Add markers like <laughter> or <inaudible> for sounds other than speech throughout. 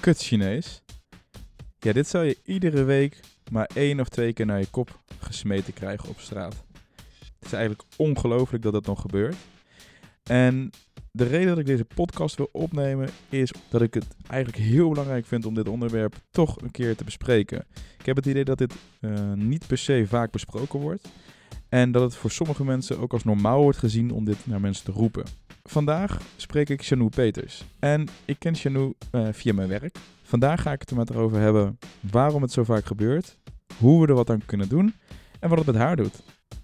Kut Chinees. Ja, dit zou je iedere week maar één of twee keer naar je kop gesmeten krijgen op straat. Het is eigenlijk ongelooflijk dat dat nog gebeurt. En de reden dat ik deze podcast wil opnemen is dat ik het eigenlijk heel belangrijk vind om dit onderwerp toch een keer te bespreken. Ik heb het idee dat dit eh, niet per se vaak besproken wordt. En dat het voor sommige mensen ook als normaal wordt gezien om dit naar mensen te roepen. Vandaag spreek ik Janou Peters. En ik ken Janou eh, via mijn werk. Vandaag ga ik het er met erover hebben waarom het zo vaak gebeurt, hoe we er wat aan kunnen doen en wat het met haar doet.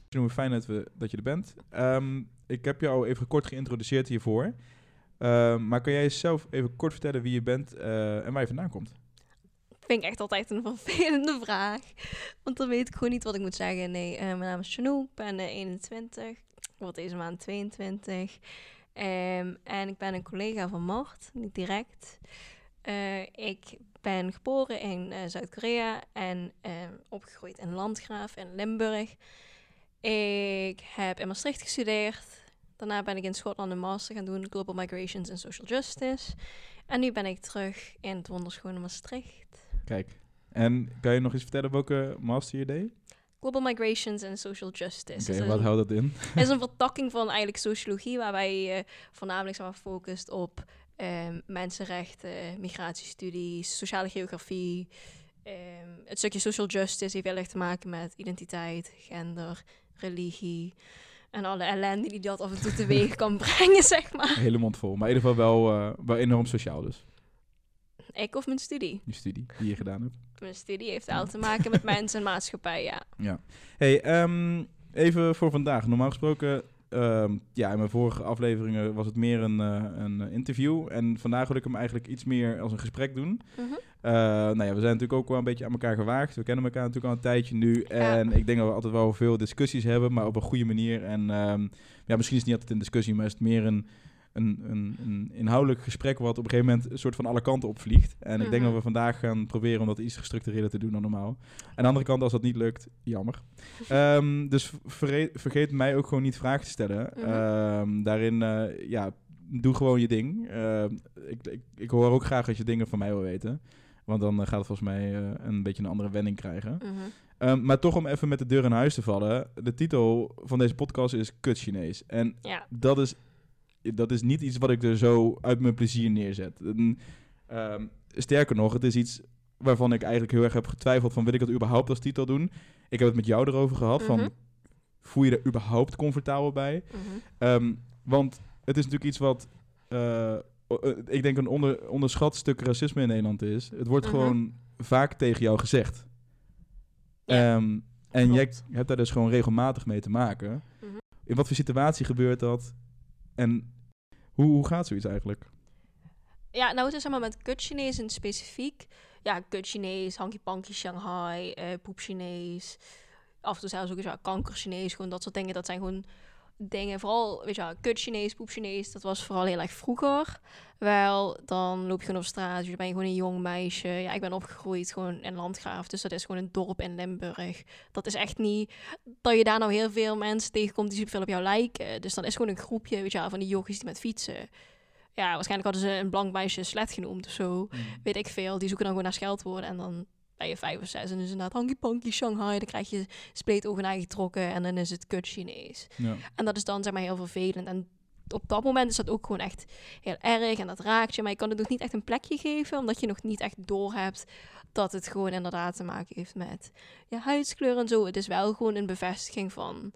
Janou, fijn dat, we, dat je er bent. Ehm, ik heb jou even kort geïntroduceerd hiervoor. Ehm, maar kan jij jezelf even kort vertellen wie je bent eh, en waar je vandaan komt? Vind ik echt altijd een vervelende vraag. Want dan weet ik gewoon niet wat ik moet zeggen. Nee, eh, mijn naam is Janou, ik ben eh, 21. Ik word deze maand 22. Ehm, en ik ben een collega van Mart, niet direct. Eh, ik ben geboren in eh, Zuid-Korea en ehm, opgegroeid in Landgraaf in Limburg. Ik heb in Maastricht gestudeerd. Daarna ben ik in Schotland een master gaan doen, Global Migrations and Social Justice. En nu ben ik terug in het wonderschone Maastricht. Kijk. En kan je nog eens vertellen welke master je deed? Global Migrations and Social Justice. Oké, wat houdt dat in? <laughs> is een <laughs> vertakking van eigenlijk sociologie, waarbij je voornamelijk zeg maar, focust op ehm, mensenrechten, migratiestudies, sociale geografie. Ehm, het stukje social justice heeft heel erg te maken met identiteit, gender, religie en alle ellende die dat af en toe teweeg kan <laughs> brengen, zeg maar. Hele mond vol. Maar in ieder geval wel, eh, wel enorm sociaal dus, Ik of mijn studie. die studie die je gedaan hebt. Mijn studie heeft wel te maken met <laughs> mensen en maatschappij, ja. Ja. Hey, ehm, even voor vandaag. Normaal gesproken, ehm, ja, in mijn vorige afleveringen was het meer een, eh, een interview. En vandaag wil ik hem eigenlijk iets meer als een gesprek doen. Mhm. Eh, nou ja, we zijn natuurlijk ook wel een beetje aan elkaar gewaagd. We kennen elkaar natuurlijk al een tijdje nu. En ik denk dat we altijd wel veel discussies hebben, maar op een goede manier. En ehm, ja, misschien is het niet altijd een discussie, maar is het meer een, een, een, een inhoudelijk gesprek wat op een gegeven moment een soort van alle kanten opvliegt. En ik denk Mhm. dat we vandaag gaan proberen om dat iets gestructureerder te doen dan normaal. Aan de andere kant, als dat niet lukt, jammer. <laughs> Ehm, dus vergeet, mij ook gewoon niet vragen te stellen. Mhm. Ehm, daarin, eh, ja, doe gewoon je ding. Ehm, ik, ik, ik hoor ook graag als je dingen van mij wil weten. Want dan eh, gaat het volgens mij eh, een beetje een andere wending krijgen. Mhm. Maar toch om even met de deur in huis te vallen. De titel van deze podcast is Kut Chinees. En Ja. dat is, dat is niet iets wat ik er zo uit mijn plezier neerzet. En, ehm, sterker nog, het is iets waarvan ik eigenlijk heel erg heb getwijfeld van wil ik dat überhaupt als titel doen. Ik heb het met jou erover gehad Mhm. van voel je er überhaupt comfortabel bij? Mhm. Ehm, want het is natuurlijk iets wat eh, eh, ik denk een onder, onderschat stuk racisme in Nederland is. Het wordt Mhm. gewoon vaak tegen jou gezegd. Ja, Ehm, en jij klopt. hebt daar dus gewoon regelmatig mee te maken. Mhm. In wat voor situatie gebeurt dat? En hoe, hoe gaat zoiets eigenlijk? Ja, nou het is maar met kut Chinees in specifiek. Ja, kut Chinees, hanky panky Shanghai, eh poep Chinees. Af en toe zelfs ook eens ja, kanker Chinees, gewoon dat soort dingen. Dat zijn gewoon dingen, vooral, weet je wel, kut Chinees, poep Chinees. Dat was vooral heel erg vroeger. Wel, dan loop je gewoon op straat, dus dan ben je gewoon een jong meisje. Ja, ik ben opgegroeid gewoon in Landgraaf, dus dat is gewoon een dorp in Limburg. Dat is echt niet dat je daar nou heel veel mensen tegenkomt die superveel op jou lijken. Dus dan is gewoon een groepje, weet je wel, van die jochies die met fietsen ja, waarschijnlijk hadden ze een blank meisje slet genoemd of zo. Weet ik veel. Die zoeken dan gewoon naar scheldwoorden. En dan ben je vijf of zes. En dus inderdaad hanky panky Shanghai. Dan krijg je spleetogen aangetrokken. En dan is het kut Chinees. Ja. En dat is dan zeg maar heel vervelend. En op dat moment is dat ook gewoon echt heel erg. En dat raakt je. Maar je kan het nog niet echt een plekje geven. Omdat je nog niet echt doorhebt dat het gewoon inderdaad te maken heeft met je huidskleur en zo. Het is wel gewoon een bevestiging van...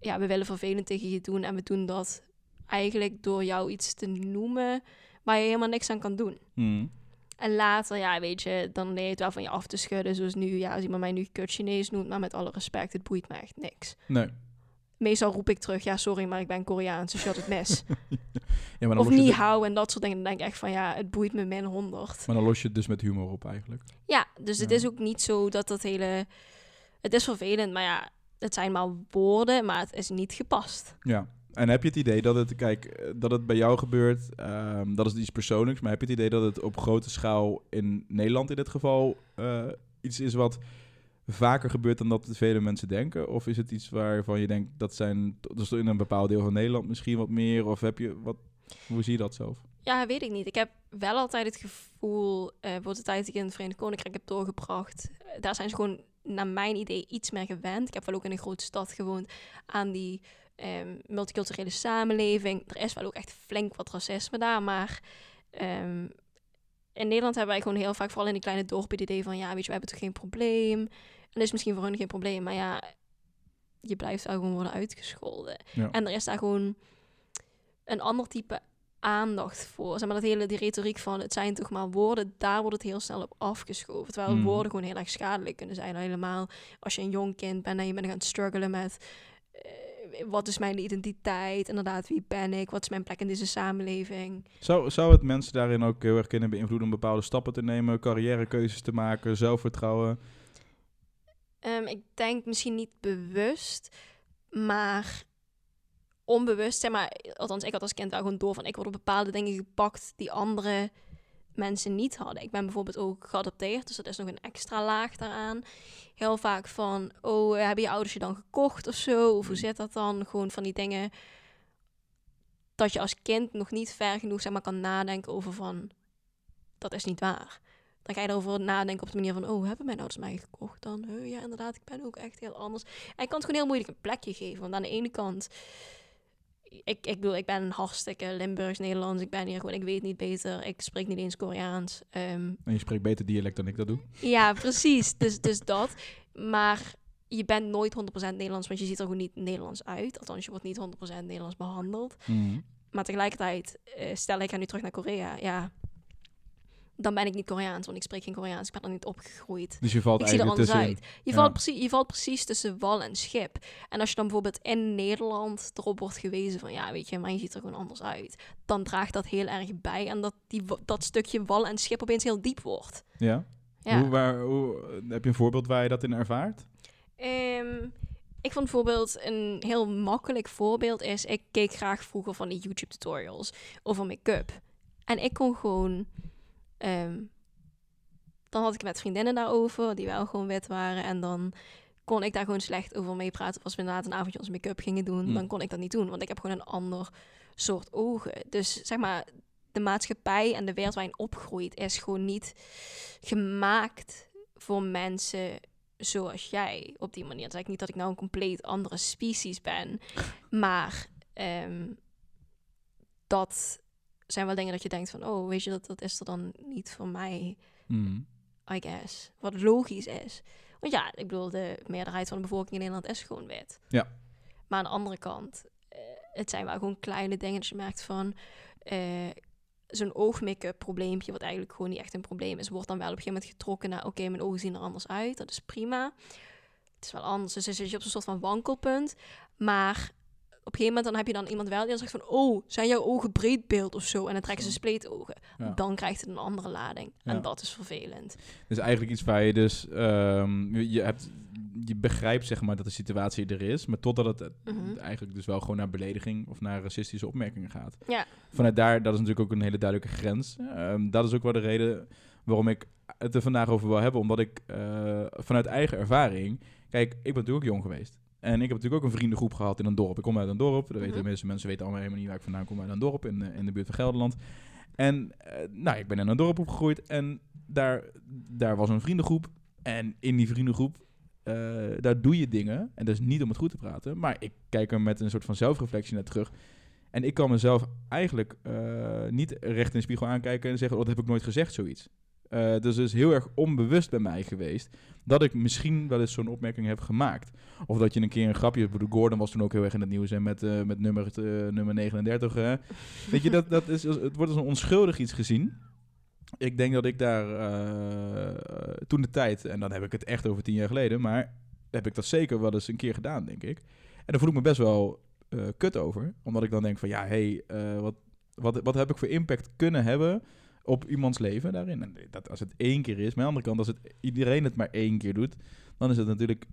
Ja, we willen vervelend tegen je doen. En we doen dat eigenlijk door jou iets te noemen... waar je helemaal niks aan kan doen. Hmm. En later, ja, weet je, dan leer je het wel van je af te schudden. Zoals nu, ja, als iemand mij nu kut Chinees noemt, maar met alle respect, het boeit me echt niks. Nee. Meestal roep ik terug, ja, sorry, maar ik ben Koreaans, dus je had het mis. <laughs> Ja, maar dan, of niet hou en dat soort dingen. Dan denk ik echt van, ja, het boeit me min 100. maar dan los je het dus met humor op eigenlijk. Ja, dus het is ook niet zo dat dat hele... Het is vervelend, maar ja, het zijn maar woorden, maar het is niet gepast. Ja. En heb je het idee dat het, kijk, eh, dat het bij jou gebeurt, ehm, dat is iets persoonlijks, maar heb je het idee dat het op grote schaal in Nederland in dit geval eh, iets is wat vaker gebeurt dan dat vele mensen denken? Of is het iets waarvan je denkt dat zijn, dus in een bepaald deel van Nederland misschien wat meer? Of heb je, wat, hoe zie je dat zelf? Ja, weet ik niet. Ik heb wel altijd het gevoel, uh, bijvoorbeeld de tijd die ik in het Verenigd Koninkrijk heb doorgebracht, daar zijn ze gewoon naar mijn idee iets meer gewend. Ik heb wel ook in een grote stad gewoond aan die um, multiculturele samenleving. Er is wel ook echt flink wat racisme daar, maar um, in Nederland hebben wij gewoon heel vaak, vooral in die kleine dorpen, het idee van, ja, weet je, we hebben toch geen probleem. En dat is misschien voor hun geen probleem, maar ja, je blijft wel gewoon worden uitgescholden. En er is daar gewoon een ander type aandacht voor. Zeg maar dat hele die retoriek van het zijn toch maar woorden, daar wordt het heel snel op afgeschoven. Terwijl mm. woorden gewoon heel erg schadelijk kunnen zijn. Helemaal als je een jong kind bent en je bent gaan struggelen met uh, wat is mijn identiteit, inderdaad, wie ben ik, wat is mijn plek in deze samenleving. Zou, zou het mensen daarin ook heel erg kunnen beïnvloeden om bepaalde stappen te nemen, carrièrekeuzes te maken, zelfvertrouwen? Um, ik denk misschien niet bewust, maar onbewust, zeg maar, althans ik had als kind wel gewoon door van ik word op bepaalde dingen gepakt die andere mensen niet hadden. Ik ben bijvoorbeeld ook geadopteerd, dus dat is nog een extra laag daaraan. Heel vaak van, oh, hebben je ouders je dan gekocht of zo? Of hoe zit dat dan? Gewoon van die dingen dat je als kind nog niet ver genoeg zeg maar, kan nadenken over van, dat is niet waar. Dan ga je erover nadenken op de manier van, oh, hebben mijn ouders mij gekocht dan? Ja, inderdaad, ik ben ook echt heel anders. En ik kan het gewoon heel moeilijk een plekje geven. Want aan de ene kant ik, ik bedoel, ik ben hartstikke Limburgs Nederlands. Ik ben hier gewoon, ik weet niet beter. Ik spreek niet eens Koreaans. Um, en je spreekt beter dialect dan ik dat doe? Ja, precies. dus, dus dat. Maar je bent nooit 100% Nederlands, want je ziet er gewoon niet Nederlands uit. Althans, je wordt niet 100% Nederlands behandeld. Mhm. Maar tegelijkertijd, uh, stel ik ga nu terug naar Korea. Ja, dan ben ik niet Koreaans, want ik spreek geen Koreaans. Ik ben er niet opgegroeid. Dus je valt ik eigenlijk zie er anders uit. Je, valt precies, je valt precies tussen wal en schip. En als je dan bijvoorbeeld in Nederland erop wordt gewezen van... ja, weet je, maar je ziet er gewoon anders uit. Dan draagt dat heel erg bij. En dat die, dat stukje wal en schip opeens heel diep wordt. Ja? ja. Hoe, waar, hoe, heb je een voorbeeld waar je dat in ervaart? Um, ik vond bijvoorbeeld een heel makkelijk voorbeeld is... ik keek graag vroeger van die YouTube tutorials over make-up. En ik kon gewoon Ehm, dan had ik met vriendinnen daarover, die wel gewoon wit waren. En dan kon ik daar gewoon slecht over meepraten. Als we inderdaad een avondje ons make-up gingen doen, hmm. dan kon ik dat niet doen. Want ik heb gewoon een ander soort ogen. Dus zeg maar, de maatschappij en de wereld waarin opgroeit is gewoon niet gemaakt voor mensen zoals jij op die manier. Het is niet dat ik nou een compleet andere species ben, <laughs> maar um, dat zijn wel dingen dat je denkt van, oh, weet je, dat, dat is er dan niet voor mij, mm. I guess. Wat logisch is. Want ja, ik bedoel, de meerderheid van de bevolking in Nederland is gewoon wit. Ja. Maar aan de andere kant, uh, het zijn wel gewoon kleine dingen dat je merkt van... Uh, zo'n oogmake-up probleempje, wat eigenlijk gewoon niet echt een probleem is, wordt dan wel op een gegeven moment getrokken naar, oké, mijn ogen zien er anders uit, dat is prima. Het is wel anders, dus dan zit je op een soort van wankelpunt. Maar op een gegeven moment dan heb je dan iemand wel die dan zegt van... oh, zijn jouw ogen breedbeeld of zo? En dan trekken ze spleetogen. Dan krijgt het een andere lading. En dat is vervelend. Dus eigenlijk iets waar je dus... Um, je, hebt, je begrijpt zeg maar dat de situatie er is... maar totdat het mhm. eigenlijk dus wel gewoon naar belediging... of naar racistische opmerkingen gaat. Ja. Vanuit daar, dat is natuurlijk ook een hele duidelijke grens. Um, dat is ook wel de reden waarom ik het er vandaag over wil hebben. Omdat ik uh, vanuit eigen ervaring... Kijk, ik ben natuurlijk jong geweest. En ik heb natuurlijk ook een vriendengroep gehad in een dorp. Ik kom uit een dorp. Dat weten de meeste mensen weten allemaal helemaal niet waar ik vandaan kom. Uit een dorp in, in de buurt van Gelderland. En uh, nou, ik ben in een dorp opgegroeid. En daar, daar was een vriendengroep. En in die vriendengroep, uh, daar doe je dingen. En dat is niet om het goed te praten. Maar ik kijk er met een soort van zelfreflectie naar terug. En ik kan mezelf eigenlijk uh, niet recht in de spiegel aankijken en zeggen: Oh, dat heb ik nooit gezegd, zoiets. Uh, dus het is heel erg onbewust bij mij geweest dat ik misschien wel eens zo'n opmerking heb gemaakt. Of dat je een keer een grapje... Bedoel, Gordon was toen ook heel erg in het nieuws en met, uh, met nummer, uh, nummer 39. <laughs> Weet je, dat, dat is, het wordt als een onschuldig iets gezien. Ik denk dat ik daar toen de tijd... En dan heb ik het echt over tien jaar geleden... Maar heb ik dat zeker wel eens een keer gedaan, denk ik. En daar voel ik me best wel kut over. Omdat ik dan denk van... Ja, hé, hey, wat, wat, wat heb ik voor impact kunnen hebben op iemands leven daarin. En dat als het één keer is, maar aan de andere kant, als het, iedereen het maar één keer doet, dan is het natuurlijk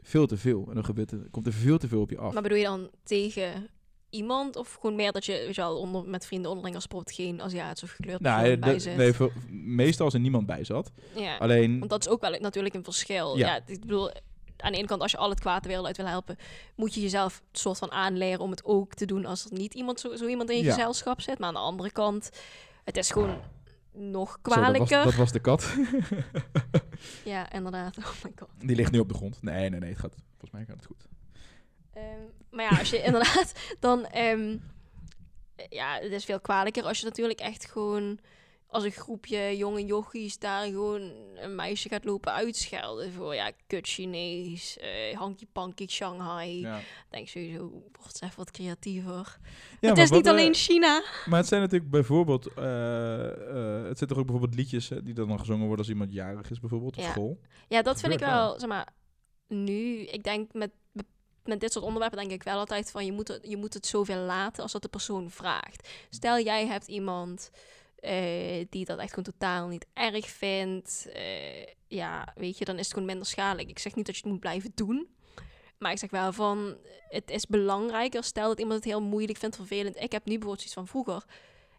veel te veel. En dan gebeurt er, komt er veel te veel op je af. Maar bedoel je dan tegen iemand? Of gewoon meer dat je, weet je wel, onder, met vrienden onderling als bijvoorbeeld geen Aziatische of gekleurd Nou, bij zit? nee, voor- meestal als er niemand bij zat. ja. Alleen, Want dat is ook wel natuurlijk een verschil. Ja. Ja. ik bedoel, aan de ene kant, als je al het kwaad de wereld uit wil helpen, moet je jezelf een soort van aanleren om het ook te doen als er niet iemand zo, zo iemand in je Ja. gezelschap zit. Maar aan de andere kant, het is gewoon nog zo, dat, was, kwalijker. dat was de kat. <laughs> Ja, inderdaad. Oh my god. Die ligt nu op de grond. Nee, nee, nee, het gaat, volgens mij gaat het goed. Ehm, maar ja, als je <laughs> inderdaad dan... ehm, ja, het is veel kwalijker als je natuurlijk echt gewoon... Als een groepje jonge jochies daar gewoon een meisje gaat lopen uitschelden voor ja, kut Chinees, eh hanky panky Shanghai. Ja. denk sowieso, wordt het even wat creatiever. Ja, het is niet eh, alleen China. Maar het zijn natuurlijk bijvoorbeeld... eh, het zijn toch ook bijvoorbeeld liedjes hè, die dan gezongen worden als iemand jarig is bijvoorbeeld op Ja. school. Ja, dat vind ik wel, zeg maar, nu, ik denk met, met dit soort onderwerpen denk ik wel altijd van, je moet, het, je moet het zoveel laten als dat de persoon vraagt. Stel, jij hebt iemand eh, die dat echt gewoon totaal niet erg vindt, eh, ja, weet je, dan is het gewoon minder schadelijk. Ik zeg niet dat je het moet blijven doen, maar ik zeg wel van, het is belangrijker, stel dat iemand het heel moeilijk vindt, vervelend. Ik heb nu bijvoorbeeld iets van vroeger,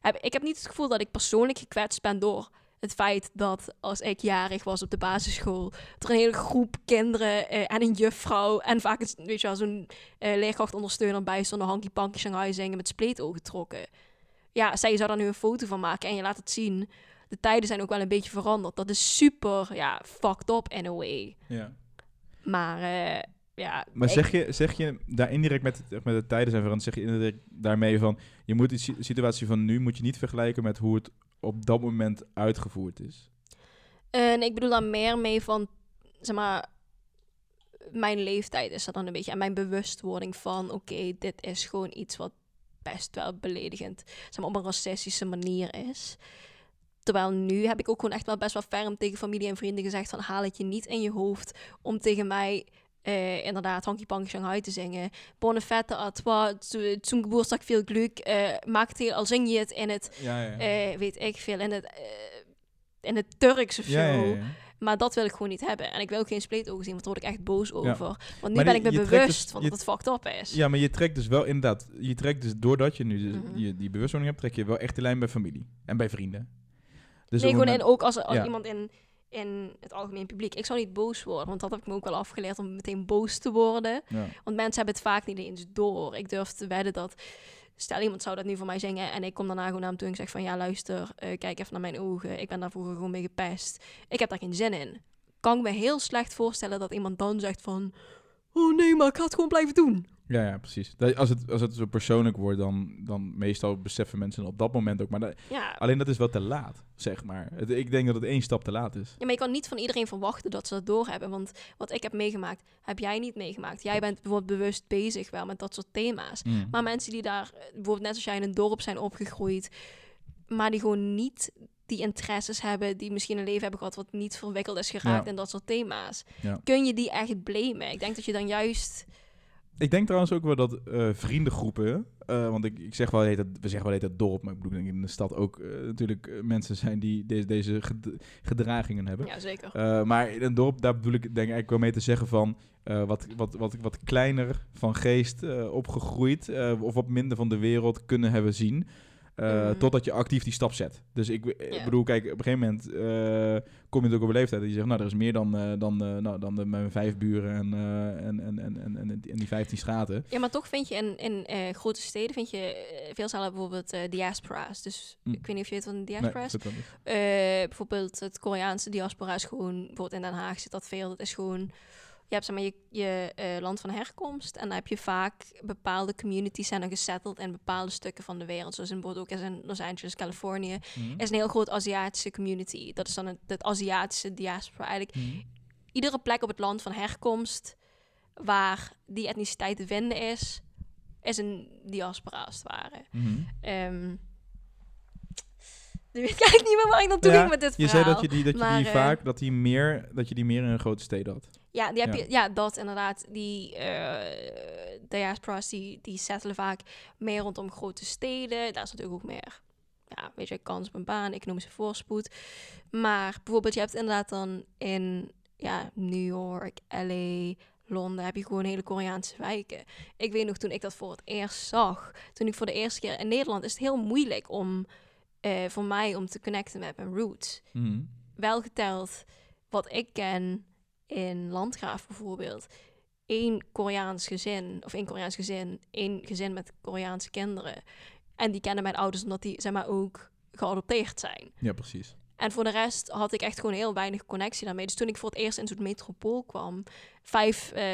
heb, ik heb niet het gevoel dat ik persoonlijk gekwetst ben door het feit dat als ik jarig was op de basisschool, er een hele groep kinderen eh, en een juffrouw en vaak een, weet je wel, zo'n leerkrachtondersteuner bij stonden hanky panky Shanghai zingen met spleetogen trokken. Ja, zij zou daar nu een foto van maken en je laat het zien. De tijden zijn ook wel een beetje veranderd. Dat is super, ja, fucked up in a way. Ja. Maar eh, ja, Maar zeg je, zeg je daar indirect met, met de tijden zijn veranderd, zeg je indirect daarmee van, je moet die si- situatie van nu moet je niet vergelijken met hoe het op dat moment uitgevoerd is. En ik bedoel daar meer mee van, zeg maar, mijn leeftijd is er dan een beetje. En mijn bewustwording van, oké, dit is gewoon iets wat best wel beledigend, zeg maar, op een racistische manier is. Terwijl nu heb ik ook gewoon echt wel best wel ferm tegen familie en vrienden gezegd van, haal het je niet in je hoofd om tegen mij... eh, inderdaad, Hanky Panky Shanghai te zingen. Bonne fette à toi, zu- zum Geburtstag veel geluk. eh maak het heel, al zing je het in het Ja, ja. eh, weet ik veel, in het, in het Turks of zo. ja. Maar dat wil ik gewoon niet hebben. En ik wil ook geen spleetogen zien, want daar word ik echt boos over. Want nu Maar ben die- ik me bewust dus- van dat het fucked up is. Ja, maar je trekt dus wel inderdaad, je trekt dus doordat je nu dus Mhm. je, die bewustwording hebt, trek je wel echt de lijn bij familie en bij vrienden. Dus nee, gewoon en ook als, als ja. iemand in, in het algemeen publiek. Ik zou niet boos worden, want dat heb ik me ook wel afgeleerd om meteen boos te worden. ja. Want mensen hebben het vaak niet eens door. Ik durf te wedden dat... Stel, iemand zou dat nu voor mij zingen en ik kom daarna gewoon naar hem toe en zeg van... Ja, luister, eh, kijk even naar mijn ogen. Ik ben daar vroeger gewoon mee gepest. Ik heb daar geen zin in. Kan ik me heel slecht voorstellen dat iemand dan zegt van... Oh nee, maar ik ga het gewoon blijven doen. Ja, ja, precies. Dat, als, het, als het zo persoonlijk wordt, dan, dan meestal beseffen mensen op dat moment ook. Maar dat- Ja, alleen dat is wel te laat, zeg maar. Het, ik denk dat het één stap te laat is. Ja, maar je kan niet van iedereen verwachten dat ze dat doorhebben. Want wat ik heb meegemaakt, heb jij niet meegemaakt. Jij bent bijvoorbeeld bewust bezig wel met dat soort thema's. Mm. Maar mensen die daar, bijvoorbeeld net als jij in een dorp zijn opgegroeid, maar die gewoon niet die interesses hebben, die misschien een leven hebben gehad wat niet verwikkeld is geraakt Ja. in dat soort thema's. Ja. Kun je die echt blamen? Ik denk dat je dan juist... Ik denk trouwens ook wel dat eh, vriendengroepen, eh, want ik, ik zeg wel, heet het, we zeggen wel heet het dorp, maar ik bedoel denk ik in de stad ook eh, natuurlijk mensen zijn die deze, deze ged- gedragingen hebben. Ja, zeker. Maar in een dorp, daar bedoel ik denk ik eigenlijk wel mee te zeggen van wat, wat, wat, wat kleiner van geest opgegroeid of wat minder van de wereld kunnen hebben zien. Eh, Mhm. Totdat je actief die stap zet. Dus ik, ik Ja. bedoel, kijk, op een gegeven moment eh, kom je natuurlijk op een leeftijd dat je zegt, nou, er is meer dan, eh, dan, eh, nou, dan de, mijn vijf buren en, eh, en, en, en, en, en, en die vijftien straten. Ja, maar toch vind je in, in eh, grote steden vind je eh, veel sneller bijvoorbeeld eh, diaspora's. Dus Hm. ik weet niet of je weet wat een Nee. Eh, bijvoorbeeld het Koreaanse diaspora is gewoon, bijvoorbeeld in Den Haag zit dat veel. Dat is gewoon, je hebt zeg maar je, je eh, land van herkomst en dan heb je vaak bepaalde communities zijn dan gesetteld in bepaalde stukken van de wereld. Zoals in bijvoorbeeld ook is in Los Angeles, Californië, Mhm. is een heel groot Aziatische community. Dat is dan het, het Aziatische diaspora. Eigenlijk Mhm. iedere plek op het land van herkomst waar die etniciteit te vinden is, is een diaspora als het ware. Mhm. Ehm nu weet ik eigenlijk niet meer waar ik naartoe Ja, ging met dit Je verhaal. zei dat je die, dat je Maar, die eh, vaak, dat die meer, dat je die meer in een grote steden had. Ja, die heb Ja. Je, ja, dat inderdaad. Die eh diaspora's die, die settelen vaak meer rondom grote steden. Daar is natuurlijk ook meer, ja, weet je, kans op een baan, economische voorspoed. Maar bijvoorbeeld, je hebt inderdaad dan in ja, New York, LA, Londen heb je gewoon hele Koreaanse wijken. Ik weet nog toen ik dat voor het eerst zag, toen ik voor de eerste keer in Nederland, is het heel moeilijk om eh, voor mij om te connecten met mijn roots. Mhm. Wel geteld wat ik ken in Landgraaf bijvoorbeeld. één Koreaans gezin, of één Koreaans gezin, één gezin met Koreaanse kinderen. En die kennen mijn ouders omdat die, zeg maar, ook geadopteerd zijn. Ja, precies. En voor de rest had ik echt gewoon heel weinig connectie daarmee. Dus toen ik voor het eerst in zo'n metropool kwam, vijf, eh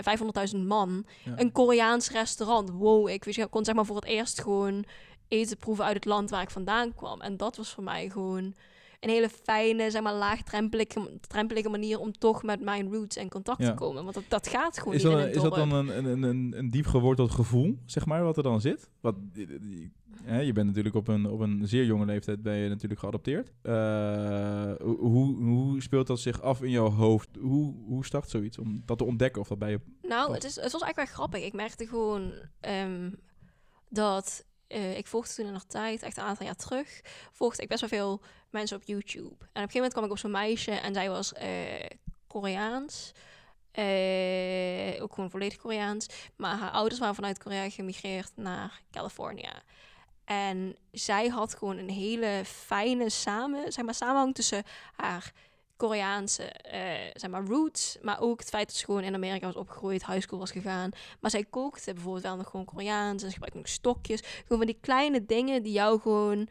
500.000 man, Ja. een Koreaans restaurant. Wow, ik wist, ik kon zeg maar voor het eerst gewoon eten proeven uit het land waar ik vandaan kwam. En dat was voor mij gewoon een hele fijne, zeg maar, laagdrempelige drempelige manier om toch met mijn roots in contact Ja. te komen. Want dat, dat gaat gewoon Is niet dat, in is dat dan een, een, een, een diep geworteld gevoel, zeg maar, wat er dan zit? Wat, hè, je bent natuurlijk op een, op een zeer jonge leeftijd ben je natuurlijk geadopteerd. Eh, hoe, hoe speelt dat zich af in jouw hoofd? Hoe, hoe start zoiets om dat te ontdekken of dat bij je... Nou, het, is, het was eigenlijk wel grappig. Ik merkte gewoon ehm, dat eh, ik volgde toen in de tijd, echt een aantal jaar terug, volgde ik best wel veel mensen op YouTube. En op een gegeven moment kwam ik op zo'n meisje en zij was eh, Koreaans. Eh, ook gewoon volledig Koreaans. Maar haar ouders waren vanuit Korea gemigreerd naar California. En zij had gewoon een hele fijne samen, zeg maar, samenhang tussen haar Koreaanse eh, zeg maar, roots, maar ook het feit dat ze gewoon in Amerika was opgegroeid, high school was gegaan. Maar zij kookte bijvoorbeeld wel nog gewoon Koreaans en ze gebruikte nog stokjes. Gewoon van die kleine dingen die jou gewoon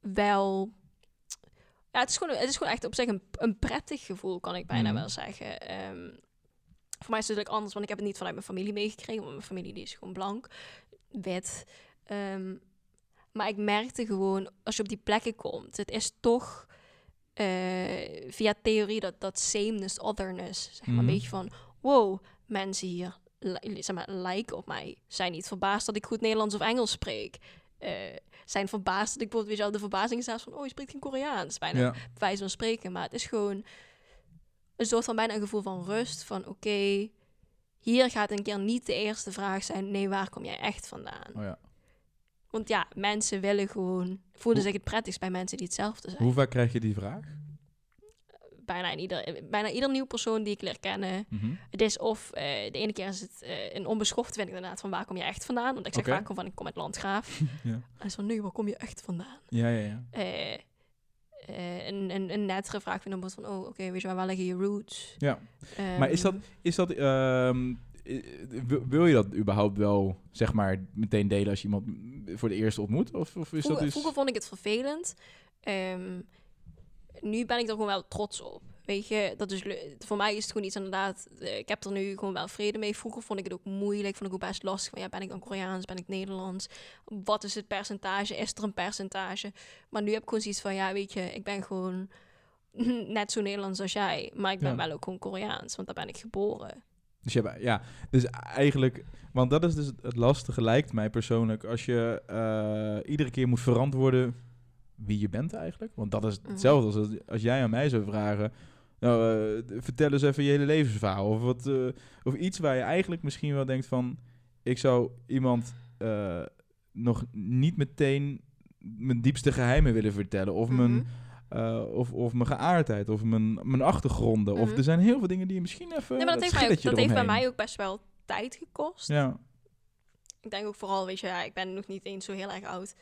wel... Ja, het is gewoon, het is gewoon echt op zich een, een prettig gevoel, kan ik bijna Mhm. wel zeggen. Ehm, voor mij is het natuurlijk anders, want ik heb het niet vanuit mijn familie meegekregen, want mijn familie die is gewoon blank, wit. Ehm, maar ik merkte gewoon, als je op die plekken komt, het is toch eh, via theorie dat, dat sameness, otherness, zeg maar, Mhm. een beetje van, wow, mensen hier, zeg maar, lijken op mij, zijn niet verbaasd dat ik goed Nederlands of Engels spreek. Eh, zijn verbaasd dat ik bijvoorbeeld, weet je wel, de verbazing is zelfs van, oh, je spreekt geen Koreaans, bijna Ja, wijze van spreken. Maar het is gewoon een soort van bijna een gevoel van rust. Van oké, hier gaat een keer niet de eerste vraag zijn. Nee, waar kom jij echt vandaan? oh ja. Want ja, mensen willen gewoon... Voelen zich het prettigst bij mensen die hetzelfde zijn. Hoe vaak krijg je die vraag? Bijna, in ieder, bijna ieder nieuw persoon die ik leer kennen. Mhm. Het is of... eh, de ene keer is het eh, een onbeschoft vind ik inderdaad van waar kom je echt vandaan? Want ik zeg Oké. vaak van ik kom uit Landgraaf. <laughs> Ja. En van nee, waar kom je echt vandaan? Ja, ja, ja. Eh, eh, een, een, een nettere vraag vind ik dan van oh, oké, weet je waar, waar liggen je roots? ja. Maar is dat, Ehm, is dat ehm, eh, wil- je dat überhaupt wel, zeg maar, meteen delen als je iemand voor de eerste ontmoet? Of, of is vroeger, dat iets... vroeger vond ik het vervelend. Ehm, nu ben ik er gewoon wel trots op. Weet je, dat is voor mij is het gewoon iets inderdaad. eh, ik heb er nu gewoon wel vrede mee. Vroeger vond ik het ook moeilijk, vond ik ook best lastig. Van ja, ben ik dan Koreaans, ben ik Nederlands? Wat is het percentage? Is er een percentage? Maar nu heb ik gewoon zoiets van ja, weet je, ik ben gewoon <laughs> net zo Nederlands als jij, maar ik ben Ja. wel ook gewoon Koreaans, want daar ben ik geboren. Dus je hebt- ja, dus eigenlijk, want dat is dus het lastige, lijkt mij persoonlijk, als je eh, iedere keer moet verantwoorden wie je bent eigenlijk. Want dat is Mhm. hetzelfde als als- jij aan mij zou vragen, nou, eh, vertel eens even je hele levensverhaal. Of, wat, eh, of iets waar je eigenlijk misschien wel denkt van, ik zou iemand eh, nog niet meteen mijn diepste geheimen willen vertellen. Of mijn... Mhm. of, of mijn geaardheid, of mijn, mijn achtergronden. Of Mhm. er zijn heel veel dingen die je misschien even. Nee, maar dat, heeft, mij ook, schilletje dat heeft bij mij ook best wel tijd gekost. Ja, Ik denk ook vooral, weet je, ja, ik ben nog niet eens zo heel erg oud.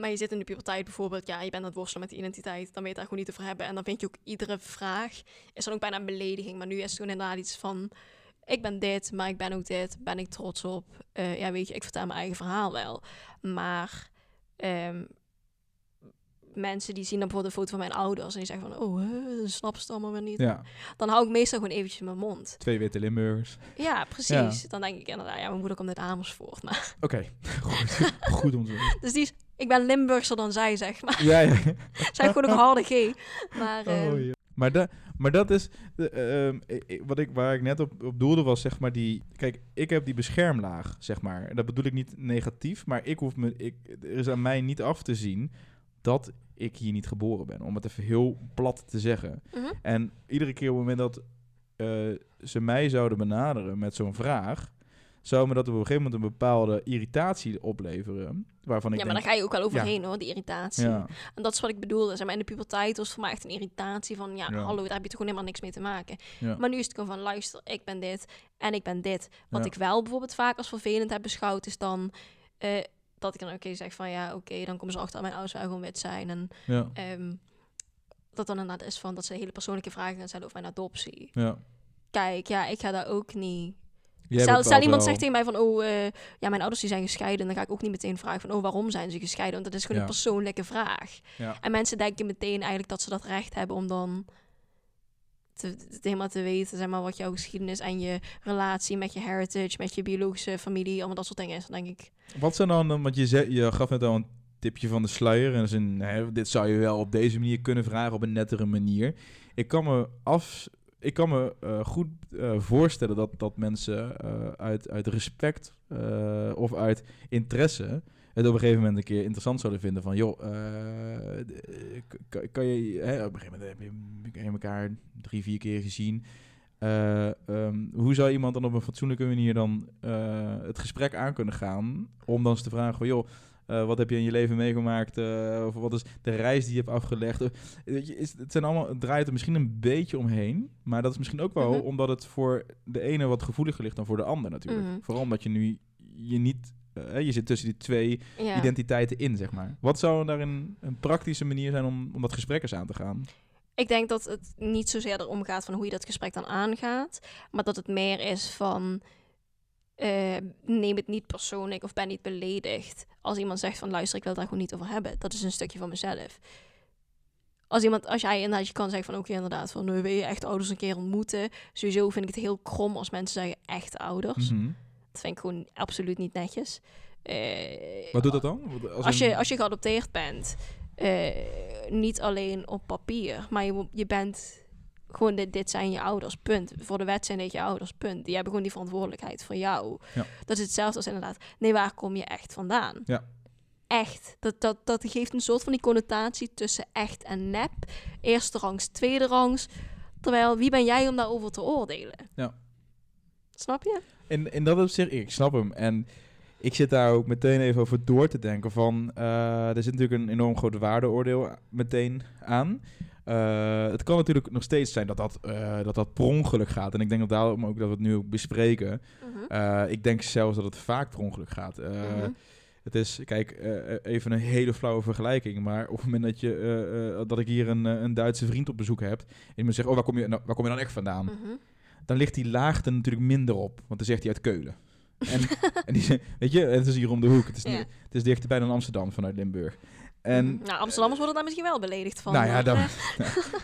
Maar je zit in de puberteit bijvoorbeeld, ja, je bent aan het worstelen met die identiteit, dan weet je daar gewoon niet over hebben. En dan vind je ook iedere vraag, is dan ook bijna een belediging. Maar nu is het gewoon inderdaad iets van, ik ben dit, maar ik ben ook dit, ben ik trots op. Eh, ja, weet je, ik vertel mijn eigen verhaal wel. Maar ehm, mensen die zien dan bijvoorbeeld een foto van mijn ouders en die zeggen van, oh, dat snap ze het allemaal weer niet. ja. Dan hou ik meestal gewoon eventjes mijn mond. Twee witte Limburgers. Ja, precies. Dan denk ik inderdaad, ja, mijn moeder komt uit Amersfoort. Maar, Oké, <laughs> goed, goed om te weten. <laughs> dus die is, ik ben Limburgser dan zij, zeg maar. Ja, ja. <laughs> zij gewoon een harde G. Maar ehm, Oh, ja. Maar, da, maar dat is de, ehm, wat ik, waar ik net op, op doelde, was zeg maar die. Kijk, ik heb die beschermlaag, zeg maar. En dat bedoel ik niet negatief, maar ik hoef me. Ik, er is aan mij niet af te zien dat ik hier niet geboren ben. Om het even heel plat te zeggen. mhm. En iedere keer op het moment dat eh, ze mij zouden benaderen met zo'n vraag, zou me dat op een gegeven moment een bepaalde irritatie opleveren. Waarvan ik ja, maar denk, daar ga je ook wel overheen hoor, die irritatie. ja, En dat is wat ik bedoelde. Zeg maar, in de puberteit was voor mij echt een irritatie van... Ja, Ja. hallo, daar heb je toch gewoon helemaal niks mee te maken. ja, Maar nu is het gewoon van, luister, ik ben dit en ik ben dit. Wat ik wel bijvoorbeeld vaak als vervelend heb beschouwd, is dan... eh, dat ik dan oké zeg van, ja, oké, dan komen ze achter dat mijn ouders wel gewoon wit zijn. En ehm, dat dan inderdaad is van, dat ze hele persoonlijke vragen gaan stellen over mijn adoptie. ja. Kijk, ja, ik ga daar ook niet... Stel, stel iemand wel- zegt tegen mij van, oh, eh, ja, mijn ouders die zijn gescheiden. Dan ga ik ook niet meteen vragen van, oh, waarom zijn ze gescheiden? Want dat is gewoon Ja. een persoonlijke vraag. Ja. En mensen denken meteen eigenlijk dat ze dat recht hebben om dan te, te- helemaal te weten, zeg maar, wat jouw geschiedenis en je relatie met je heritage, met je biologische familie, allemaal dat soort dingen is. Denk ik, Wat zijn dan, want je, zei, je gaf net al een tipje van de sluier. En zin, dit zou je wel op deze manier kunnen vragen, op een nettere manier. Ik kan me, af, ik kan me eh, goed eh, voorstellen dat, dat mensen eh, uit, uit respect of uit interesse het op een gegeven moment een keer interessant zouden vinden van, joh, kan, kan je, hè, op een gegeven moment heb je, elkaar drie, vier keer gezien. Eh, ehm, hoe zou iemand dan op een fatsoenlijke manier dan het gesprek aan kunnen gaan om dan eens te vragen van, joh, eh, wat heb je in je leven meegemaakt? eh, of wat is de reis die je hebt afgelegd? Of, weet je, is, het, zijn allemaal, het draait er misschien een beetje omheen. Maar dat is misschien ook wel Mhm. omdat het voor de ene wat gevoeliger ligt dan voor de ander natuurlijk. Mhm. Vooral omdat je nu je niet... eh, je zit tussen die twee ja. identiteiten in, zeg maar. Wat zou daar een, een praktische manier zijn om, om dat gesprek eens aan te gaan? Ik denk dat het niet zozeer erom gaat van hoe je dat gesprek dan aangaat, maar dat het meer is van eh, neem het niet persoonlijk of ben niet beledigd. Als iemand zegt van luister, ik wil daar gewoon niet over hebben. Dat is een stukje van mezelf. Als iemand, als jij inderdaad je kan zeggen van oké inderdaad van nu wil je echt ouders een keer ontmoeten. Sowieso vind ik het heel krom als mensen zeggen echt ouders. Mhm. Dat vind ik gewoon absoluut niet netjes. Eh, Wat doet dat dan? als, je, als je geadopteerd bent, eh, niet alleen op papier, maar je, je bent gewoon, dit, dit zijn je ouders, punt. Voor de wet zijn dit je ouders, punt. Die hebben gewoon die verantwoordelijkheid voor jou. Ja. Dat is hetzelfde als inderdaad, nee, waar kom je echt vandaan? Ja. Echt. Dat, dat, dat geeft een soort van die connotatie tussen echt en nep. Eerste rangs, tweede rangs. Terwijl, wie ben jij om daarover te oordelen? Ja. Snap je? In, in dat opzicht, ik snap hem. En ik zit daar ook meteen even over door te denken van... eh, er zit natuurlijk een enorm groot waardeoordeel meteen aan. Eh, het kan natuurlijk nog steeds zijn dat dat, eh, dat dat per ongeluk gaat. En ik denk dat daarom ook dat we het nu ook bespreken. Mhm. Ik denk zelfs dat het vaak per ongeluk gaat. Mhm. Het is, kijk, even een hele flauwe vergelijking. Maar op het moment dat, je, dat ik hier een, een Duitse vriend op bezoek heb... en me zegt, oh, waar kom, je, nou, waar kom je dan echt vandaan? Mhm. dan ligt die laagte natuurlijk minder op. Want dan zegt hij uit Keulen. En, en die, weet je, het is hier om de hoek. Het is, Ja. het is dichterbij dan Amsterdam vanuit Limburg. En Mhm. nou, Amsterdammers worden daar misschien wel beledigd van. nou ja, dan, eh,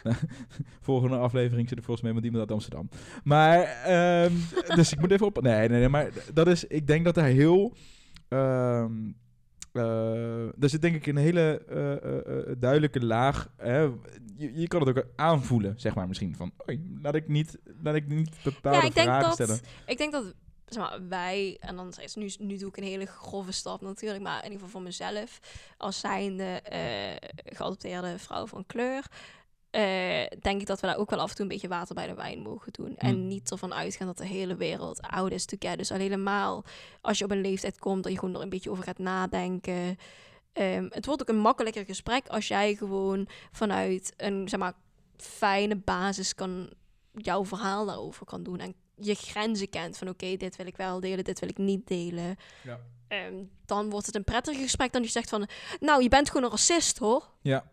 <laughs> <laughs> volgende aflevering zit er volgens mij met iemand uit Amsterdam. Maar, ehm, dus ik moet even op. Nee, nee, nee, maar dat is, ik denk dat daar heel. ehm eh, er zit denk ik een hele eh, eh, eh, duidelijke laag. Hè, je, je kan het ook aanvoelen, zeg maar misschien. Van, oei, laat ik niet, laat ik niet bepaalde Ja, ik denk vragen dat- stellen. Ik denk dat zeg maar, wij, en dan is nu, nu doe ik een hele grove stap natuurlijk, maar in ieder geval voor mezelf, als zijnde eh geadopteerde vrouw van kleur, eh, denk ik dat we daar ook wel af en toe een beetje water bij de wijn mogen doen. En Hmm. niet ervan uitgaan dat de hele wereld oud is together. Dus al helemaal als je op een leeftijd komt, dat je gewoon er een beetje over gaat nadenken. Ehm, het wordt ook een makkelijker gesprek als jij gewoon vanuit een zeg maar, fijne basis kan jouw verhaal daarover kan doen. En je grenzen kent van oké, dit wil ik wel delen, dit wil ik niet delen. Ja. Ehm, dan wordt het een prettiger gesprek dan je zegt van... Nou, je bent gewoon een racist, hoor. Ja.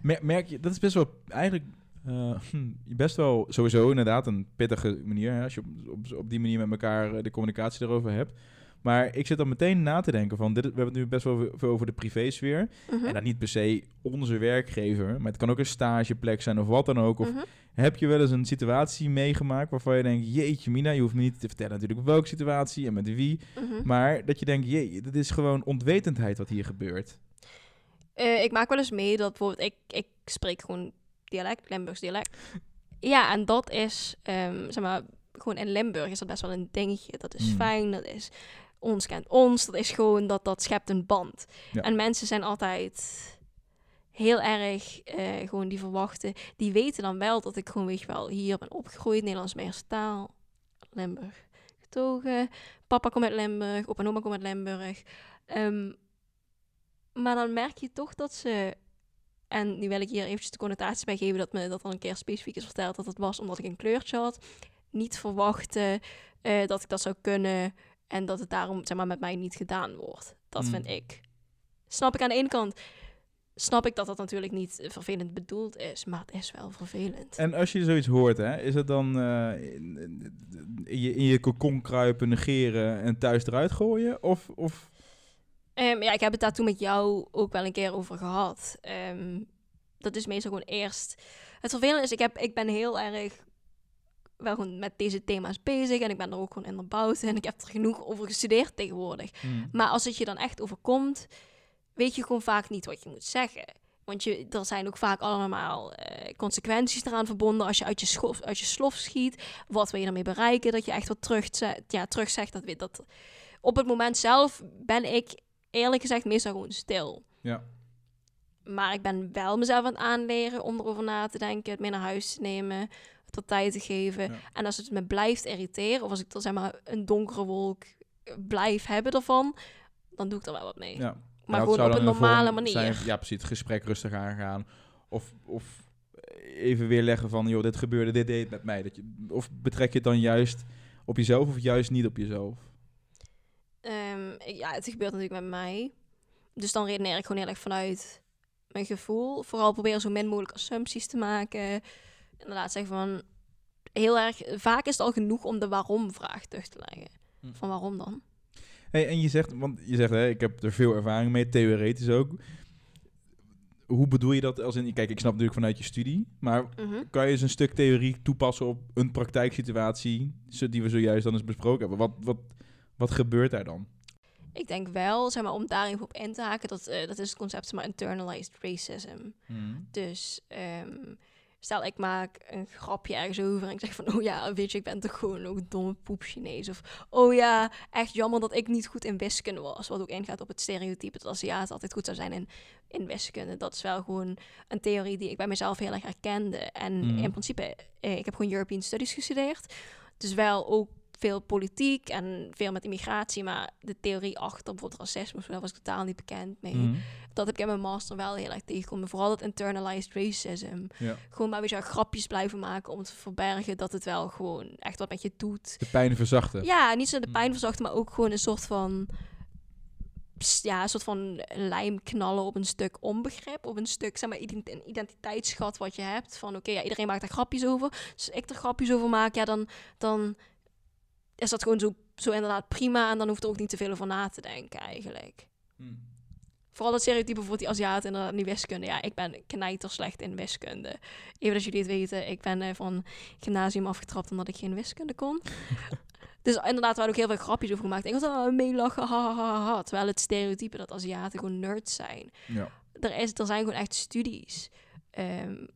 Mer- Merk je, dat is best wel eigenlijk eh, hm, best wel sowieso inderdaad een pittige manier. Hè, als je op, op, op die manier met elkaar eh, de communicatie erover hebt. Maar ik zit dan meteen na te denken van, dit, we hebben het nu best wel veel over de privésfeer. Mhm. En dan niet per se onze werkgever, maar het kan ook een stageplek zijn of wat dan ook. Of Mhm. heb je wel eens een situatie meegemaakt waarvan je denkt, jeetje mina, je hoeft me niet te vertellen natuurlijk welke situatie en met wie. Mhm. Maar dat je denkt, jee, dit is gewoon onwetendheid wat hier gebeurt. Eh, ik maak wel eens mee dat bijvoorbeeld... Ik, ik spreek gewoon dialect, Limburgs dialect. Ja, en dat is... ehm, zeg maar, gewoon in Limburg is dat best wel een dingetje. Dat is Mm. fijn, dat is... Ons kent ons, dat is gewoon... Dat, dat schept een band. Ja. En mensen zijn altijd heel erg eh, gewoon die verwachten. Die weten dan wel dat ik gewoon, weet je wel, hier ben opgegroeid. Nederlands mijn taal. Limburg. betogen. Papa komt uit Limburg, opa en oma komen uit Limburg. Ehm, maar dan merk je toch dat ze... En nu wil ik hier eventjes de connotatie bij geven dat me dat al een keer specifiek is verteld dat het was omdat ik een kleurtje had. Niet verwachten eh, dat ik dat zou kunnen en dat het daarom zeg maar, met mij niet gedaan wordt. Dat Mm. vind ik. Snap ik aan de ene kant. Snap ik dat dat natuurlijk niet vervelend bedoeld is, maar het is wel vervelend. En als je zoiets hoort, hè, is het dan eh, in, je, in je kruipen, negeren en thuis eruit gooien? Of, of Ehm, ja, ik heb het daar toen met jou ook wel een keer over gehad. Ehm, dat is meestal gewoon eerst. Het vervelende is, ik, heb, ik ben heel erg wel gewoon met deze thema's bezig en ik ben er ook gewoon in onderbouwd en ik heb er genoeg over gestudeerd tegenwoordig. Maar als het je dan echt overkomt, weet je gewoon vaak niet wat je moet zeggen. Want je, er zijn ook vaak allemaal eh, consequenties eraan verbonden als je uit je, schof, uit je slof schiet. Wat wil je daarmee bereiken? Dat je echt wat terug, ja, terugzegt. Dat, weet- dat, op het moment zelf ben ik eerlijk gezegd meestal gewoon stil. Ja. Maar ik ben wel mezelf aan het aanleren om erover na te denken, het mee naar huis te nemen, wat tijd te geven. Ja. En als het me blijft irriteren, of als ik er zeg maar een donkere wolk eh, blijf hebben ervan, dan doe ik er wel wat mee. ja. Maar dat gewoon op dan een normale manier. zijn- ja, precies. Het gesprek rustig aangaan. Of, of even weerleggen van, joh, dit gebeurde, dit deed met mij. Dat je, of betrek je het dan juist op jezelf of juist niet op jezelf? Ehm, ja, het gebeurt natuurlijk met mij. Dus dan redeneer ik gewoon heel erg vanuit mijn gevoel. Vooral proberen zo min mogelijk assumpties te maken. Inderdaad zeggen van... Heel erg... Vaak is het al genoeg om de waarom-vraag terug te leggen. Hm. Van waarom dan? Hey, en je zegt, want je zegt, hè, ik heb er veel ervaring mee, theoretisch ook. Hoe bedoel je dat? Als in, kijk, ik snap natuurlijk vanuit je studie, maar Mhm. kan je eens een stuk theorie toepassen op een praktijksituatie die we zojuist dan eens besproken hebben? Wat, wat, wat gebeurt daar dan? Ik denk wel, zeg maar, om daar even op in te haken... Dat, eh, dat is het concept, zeg maar, internalized racism. Dus ehm, stel ik maak een grapje ergens over en ik zeg van, oh ja, weet je, ik ben toch gewoon ook domme poep Chinees. Of, oh ja, echt jammer dat ik niet goed in wiskunde was. Wat ook ingaat op het stereotype dat Aziaten altijd goed zou zijn in, in wiskunde. Dat is wel gewoon een theorie die ik bij mezelf heel erg herkende. En Mhm. in principe, eh, ik heb gewoon European Studies gestudeerd. Dus wel ook veel politiek en veel met immigratie, maar de theorie achter bijvoorbeeld racisme, daar was ik totaal niet bekend mee Mhm. dat heb ik in mijn master wel heel erg tegengekomen. Vooral dat internalized racism. Ja. Gewoon maar weer grapjes blijven maken om te verbergen dat het wel gewoon echt wat met je doet. De pijn verzachten. Ja, niet zo de pijn Mm. verzachten, maar ook gewoon een soort van... Ja, een soort van lijm knallen op een stuk onbegrip. Op een stuk, zeg maar, een identiteitsschat wat je hebt. Van oké, ja, iedereen maakt daar grapjes over. Dus ik er grapjes over maak, ja, dan, dan is dat gewoon zo, zo inderdaad prima. En dan hoeft er ook niet te veel over na te denken eigenlijk. Mhm. Vooral dat stereotype voor die Aziaten inderdaad niet wiskunde. Ja, ik ben knijter slecht in wiskunde. Even dat jullie het weten, ik ben eh, van gymnasium afgetrapt omdat ik geen wiskunde kon. <laughs> dus inderdaad, we hadden ook heel veel grapjes over gemaakt. Ik was oh, meelachen, ha, ha, ha, ha. Terwijl het stereotype dat Aziaten gewoon nerds zijn. Ja. Er, is, er zijn gewoon echt studies ehm,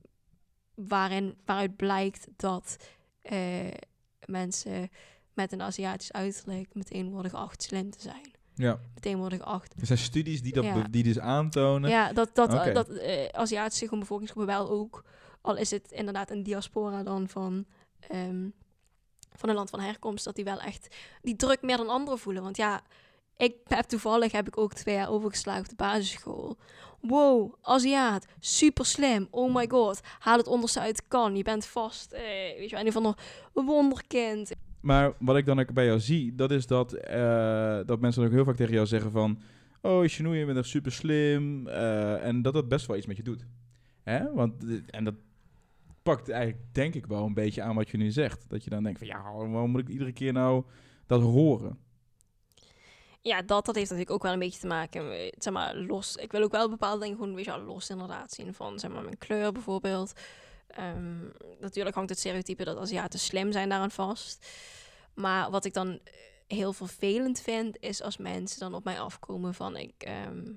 waarin, waaruit blijkt dat eh, mensen met een Aziatisch uiterlijk meteen worden geacht slim te zijn. ja. Meteen worden geacht Er zijn studies die, dat Ja. die dus aantonen. ja, dat, dat, Oké. dat eh, Aziatische bevolkingsgroepen wel ook. Al is het inderdaad een diaspora dan van, ehm, van een land van herkomst, dat die wel echt die druk meer dan anderen voelen. Want ja, ik heb toevallig heb ik ook twee jaar overgeslagen op de basisschool. Wow, Aziat, super slim. Oh my god, haal het onderste uit kan. Je bent vast, eh, weet je, wel, een wonderkind. Maar wat ik dan ook bij jou zie, dat is dat, eh, dat mensen ook heel vaak tegen jou zeggen van... Oh, Chinoe, je bent echt super slim. eh, en dat dat best wel iets met je doet. Hè? Want, eh, en dat pakt eigenlijk, denk ik wel, een beetje aan wat je nu zegt. Dat je dan denkt van, ja, waarom moet ik iedere keer nou dat horen? Ja, dat, dat heeft natuurlijk ook wel een beetje te maken zeg maar, los. Ik wil ook wel bepaalde dingen gewoon, weet je wel, los inderdaad zien van, zeg maar, mijn kleur bijvoorbeeld. Ehm, natuurlijk hangt het stereotype dat Aziaten slim zijn daaraan vast. Maar wat ik dan eh, heel vervelend vind, is als mensen dan op mij afkomen van, ik, ehm,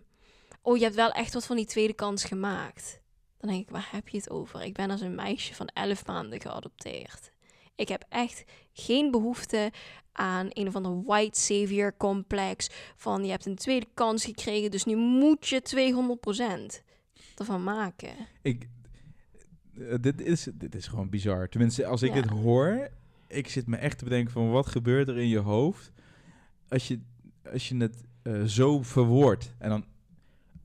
oh, je hebt wel echt wat van die tweede kans gemaakt. Dan denk ik, waar heb je het over? Ik ben als een meisje van 11 maanden geadopteerd. Ik heb echt geen behoefte aan een of ander white savior complex. Van je hebt een tweede kans gekregen, dus nu moet je 200% ervan maken. Ik, eh, dit, is, dit is gewoon bizar. Tenminste, als ik Ja. dit hoor, ik zit me echt te bedenken van wat gebeurt er in je hoofd als je, als je het eh, zo verwoordt. En dan,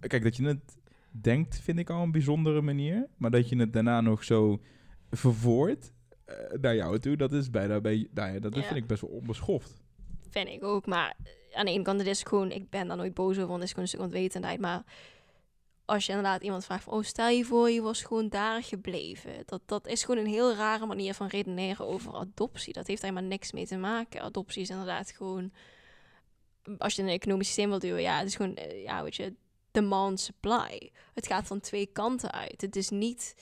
kijk, dat je het denkt vind ik al een bijzondere manier. Maar dat je het daarna nog zo verwoordt eh, naar jou toe, dat is bijna, bij, nou ja, dat Ja. vind ik best wel onbeschoft. Vind ik ook. Maar aan de ene kant, het is gewoon, ik ben daar nooit boos over, want het is gewoon een stuk onwetendheid. Maar als je inderdaad iemand vraagt van, oh, stel je voor, je was gewoon daar gebleven. Dat, dat is gewoon een heel rare manier van redeneren over adoptie. Dat heeft helemaal niks mee te maken. Adoptie is inderdaad gewoon, als je een economisch systeem wilt duwen, ja, het is gewoon, eh, ja, weet je, demand, supply. Het gaat van twee kanten uit. Het is niet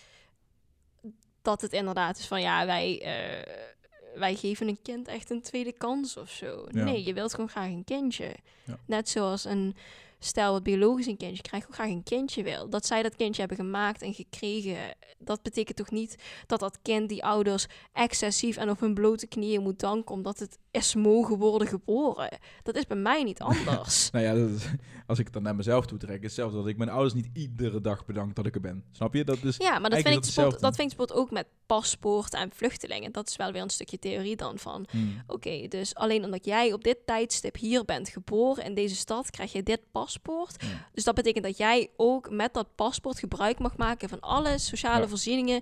dat het inderdaad is van, ja, wij... eh, wij geven een kind echt een tweede kans of zo. Ja. Nee, je wilt gewoon graag een kindje. Ja. Net zoals een stel wat biologisch een kindje krijgt, gewoon graag een kindje wil. Dat zij dat kindje hebben gemaakt en gekregen, dat betekent toch niet dat dat kind die ouders excessief en op hun blote knieën moet danken omdat het is mogen worden geboren. Dat is bij mij niet <laughs> anders. Nou ja, dat is- als ik het dan naar mezelf toe trek, is hetzelfde dat ik mijn ouders niet iedere dag bedank dat ik er ben. Snap je? Dat is, Ja, maar dat vind, ik is dat vind ik ook met paspoorten en vluchtelingen. Dat is wel weer een stukje theorie dan van. Hmm. Oké, dus alleen omdat jij op dit tijdstip hier bent geboren in deze stad, krijg je dit paspoort. Ja. Dus dat betekent dat jij ook met dat paspoort gebruik mag maken van alle sociale Ja. voorzieningen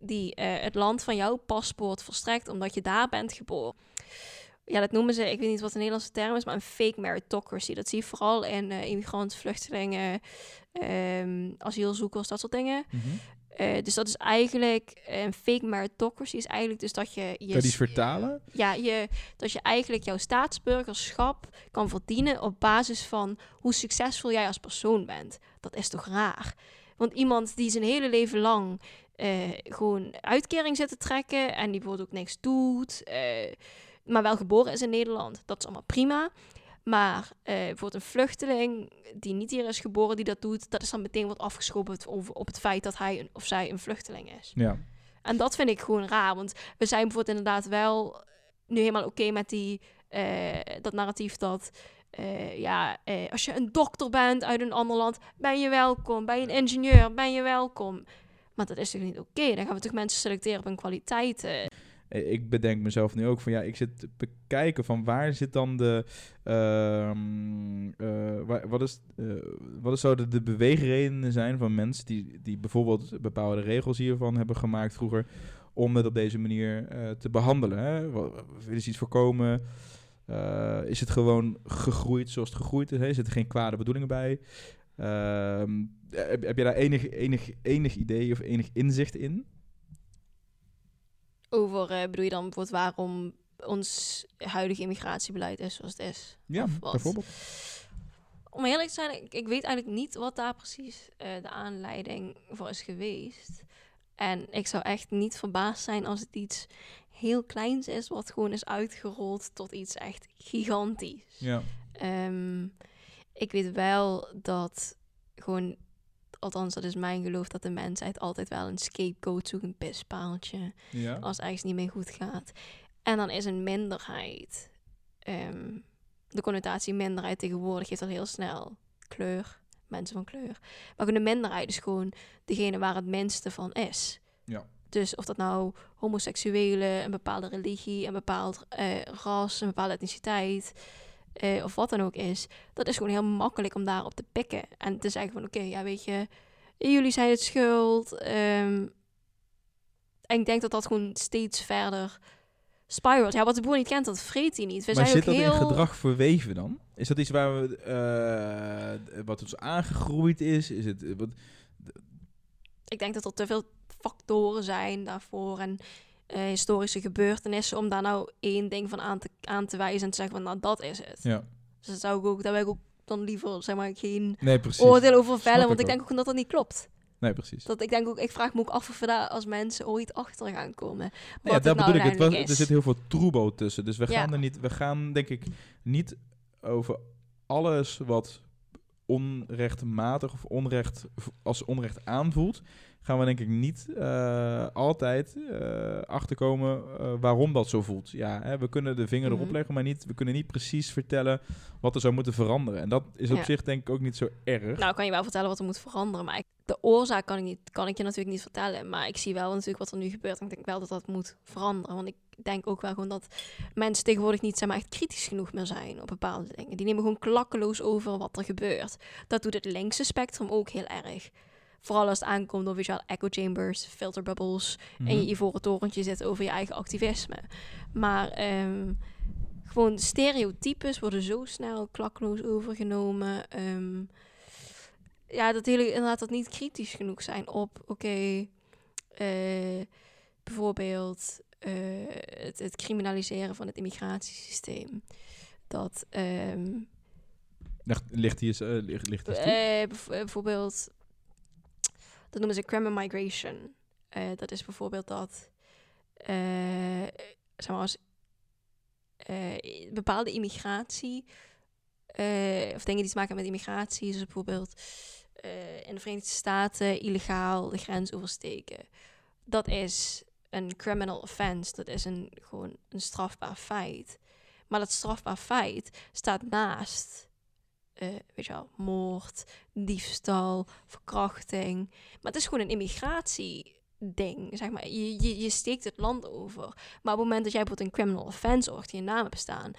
die eh, het land van jouw paspoort verstrekt, omdat je daar bent geboren. Ja, dat noemen ze, ik weet niet wat de Nederlandse term is, maar een fake meritocracy. Dat zie je vooral in eh immigranten, vluchtelingen, ehm, asielzoekers, dat soort dingen. Mhm. Eh, dus dat is eigenlijk, een fake meritocracy is eigenlijk dus dat je... je Kan je vertalen? ja, je, dat je eigenlijk jouw staatsburgerschap kan verdienen op basis van hoe succesvol jij als persoon bent. Dat is toch raar? Want iemand die zijn hele leven lang eh, gewoon uitkering zit te trekken en die bijvoorbeeld ook niks doet, maar wel geboren is in Nederland, dat is allemaal prima. Maar eh, bijvoorbeeld een vluchteling die niet hier is geboren, die dat doet, dat is dan meteen wat afgeschoven over, op het feit dat hij een, of zij een vluchteling is. Ja. En dat vind ik gewoon raar. Want we zijn bijvoorbeeld inderdaad wel nu helemaal oké met die, eh, dat narratief dat... eh, ja, als je een dokter bent uit een ander land, ben je welkom. Ben je een ingenieur, ben je welkom. Maar dat is toch niet oké? Dan gaan we toch mensen selecteren op hun kwaliteiten. Eh, Ik bedenk mezelf nu ook van ja, ik zit te bekijken van waar zit dan de. ehm, eh, wat, is, eh, wat is zouden de beweegredenen zijn van mensen die, die bijvoorbeeld bepaalde regels hiervan hebben gemaakt vroeger. om het op deze manier te behandelen? Ze iets voorkomen? Is het gewoon gegroeid zoals het gegroeid is? Hè? Zitten geen kwade bedoelingen bij? Ehm, heb, heb je daar enig, enig, enig idee of enig inzicht in? Over, eh, bedoel je dan bijvoorbeeld waarom ons huidige immigratiebeleid is zoals het is? Ja, bijvoorbeeld. Om eerlijk te zijn, ik, ik weet eigenlijk niet wat daar precies eh, de aanleiding voor is geweest. En ik zou echt niet verbaasd zijn als het iets heel kleins is, wat gewoon is uitgerold tot iets echt gigantisch. Ja. Ehm, ik weet wel dat gewoon, althans dat is mijn geloof, dat de mensheid altijd wel een scapegoat zoekt, een pispaaltje Ja. als ergens niet meer goed gaat. En dan is een minderheid, ehm, de connotatie minderheid tegenwoordig heeft al heel snel kleur, mensen van kleur. Maar de minderheid is gewoon degene waar het minste van is. Ja. Dus of dat nou homoseksuelen, een bepaalde religie, een bepaald eh, ras, een bepaalde etniciteit, eh, of wat dan ook is, dat is gewoon heel makkelijk om daarop te pikken. En te zeggen van, oké, ja, weet je, jullie zijn het schuld. ehm, en ik denk dat dat gewoon steeds verder spiralt. Ja, wat de boer niet kent, dat vreet hij niet. We maar zijn zit ook dat heel... in gedrag verweven dan? Is dat iets waar we, eh, wat ons aangegroeid is? Is het, eh, wat, Ik denk dat er te veel factoren zijn daarvoor en eh, historische gebeurtenissen om daar nou één ding van aan te, aan te wijzen en te zeggen van, nou, dat is het. ja. Dus dat zou ik ook, daar wil ik ook dan liever, zeg maar, geen Nee, oordeel over vellen, want ik denk ook dat dat niet klopt. Nee, precies. Dat ik denk ook, ik vraag me ook af of we daar als mensen ooit achter gaan komen. Ja, dat nou bedoel ik. Het was, er zit heel veel troebel tussen. Dus we Ja. gaan er niet, we gaan denk ik niet over alles wat onrechtmatig of onrecht als onrecht aanvoelt, gaan we denk ik niet eh, altijd eh, achterkomen eh, waarom dat zo voelt. Ja, hè, we kunnen de vinger erop Mhm. leggen, maar niet, we kunnen niet precies vertellen wat er zou moeten veranderen. En dat is op Ja. zich denk ik ook niet zo erg. Nou, kan je wel vertellen wat er moet veranderen. Maar ik- de oorzaak kan ik, niet, kan ik je natuurlijk niet vertellen. Maar ik zie wel natuurlijk wat er nu gebeurt. En ik denk wel dat dat moet veranderen. Want ik denk ook wel gewoon dat mensen tegenwoordig niet zeg maar, echt kritisch genoeg meer zijn op bepaalde dingen. Die nemen gewoon klakkeloos over wat er gebeurt. Dat doet het linkse spectrum ook heel erg. Vooral als het aankomt op je wel, echo chambers, filterbubbles. En Mhm. je ivoren torentje zit over je eigen activisme. Maar ehm, gewoon stereotypes worden zo snel klakkeloos overgenomen. Ehm, ja, dat hele inderdaad dat niet kritisch genoeg zijn op, oké, eh, bijvoorbeeld eh, het, het criminaliseren van het immigratiesysteem. Dat ehm, Ligt, ligt die eens, eh, ligt, ligt die bijvoorbeeld, dat noemen ze crime migration. Eh, dat is bijvoorbeeld dat, eh, zeg maar eh, bepaalde immigratie, of dingen die te maken hebben met immigratie, dus bijvoorbeeld in de Verenigde Staten illegaal de grens oversteken. Dat is een criminal offense, dat is een, gewoon een strafbaar feit. Maar dat strafbaar feit staat naast eh, weet je wel, moord, diefstal, verkrachting. Maar het is gewoon een immigratieding, zeg maar. Je, je, je steekt het land over. Maar op het moment dat jij bijvoorbeeld een criminal offense achter je naam hebt staan,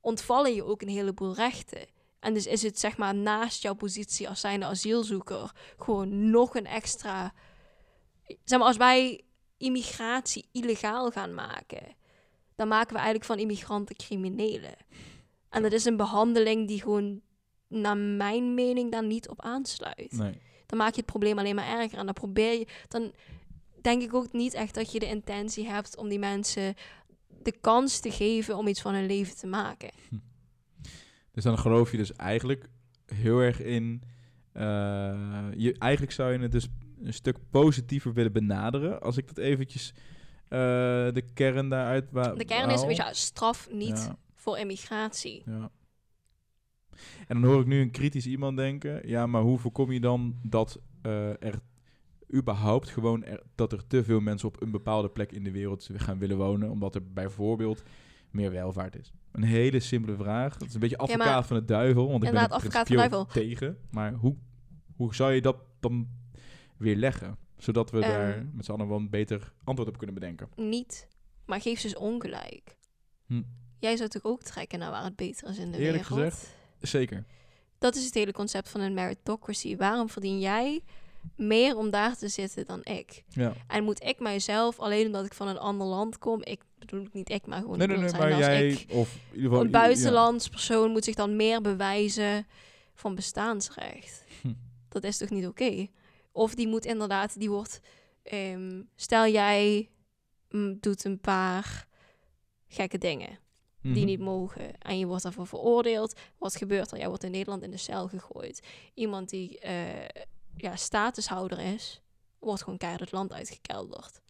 ontvallen je ook een heleboel rechten. En dus is het zeg maar naast jouw positie als zijnde asielzoeker gewoon nog een extra... Zeg maar, als wij immigratie illegaal gaan maken, dan maken we eigenlijk van immigranten criminelen. En dat is een behandeling die gewoon, naar mijn mening, daar niet op aansluit. Nee. Dan maak je het probleem alleen maar erger. En dan probeer je, dan denk ik ook niet echt dat je de intentie hebt om die mensen de kans te geven om iets van hun leven te maken. Dus dan geloof je dus eigenlijk heel erg in... eh, je, eigenlijk zou je het dus een stuk positiever willen benaderen. Als ik dat eventjes eh, de kern daaruit... wa- De kern is, haal. weet je, straf niet Ja. voor immigratie. Ja. En dan hoor ik nu een kritisch iemand denken, ja, maar hoe voorkom je dan dat eh, er überhaupt gewoon er, dat er te veel mensen op een bepaalde plek in de wereld gaan willen wonen, omdat er bijvoorbeeld meer welvaart is? Een hele simpele vraag. Het is een beetje Ja, advocaat van de duivel, want ik ben Inderdaad, advocaat van de principieel tegen. Maar hoe, hoe zou je dat dan weer leggen? Zodat we Ehm. daar met z'n allen wel een beter antwoord op kunnen bedenken. Niet. Maar geef ze dus ongelijk. Hm. Jij zou toch ook trekken naar waar het beter is in de Eerlijk wereld? gezegd, Zeker. Dat is het hele concept van een meritocracy. Waarom verdien jij meer om daar te zitten dan ik? Ja. En moet ik mijzelf, alleen omdat ik van een ander land kom, ik bedoel niet ik, maar gewoon Nee, nee, nee, maar jij, ik, of in ieder geval... een ja. buitenlands persoon moet zich dan meer bewijzen van bestaansrecht. Hm. Dat is toch niet oké? Of die moet inderdaad, die wordt, ehm, stel jij mm, doet een paar gekke dingen die Mhm. niet mogen. En je wordt daarvoor veroordeeld. Wat gebeurt er? Jij wordt in Nederland in de cel gegooid. Iemand die eh, ja, statushouder is, wordt gewoon keihard het land uitgekelderd.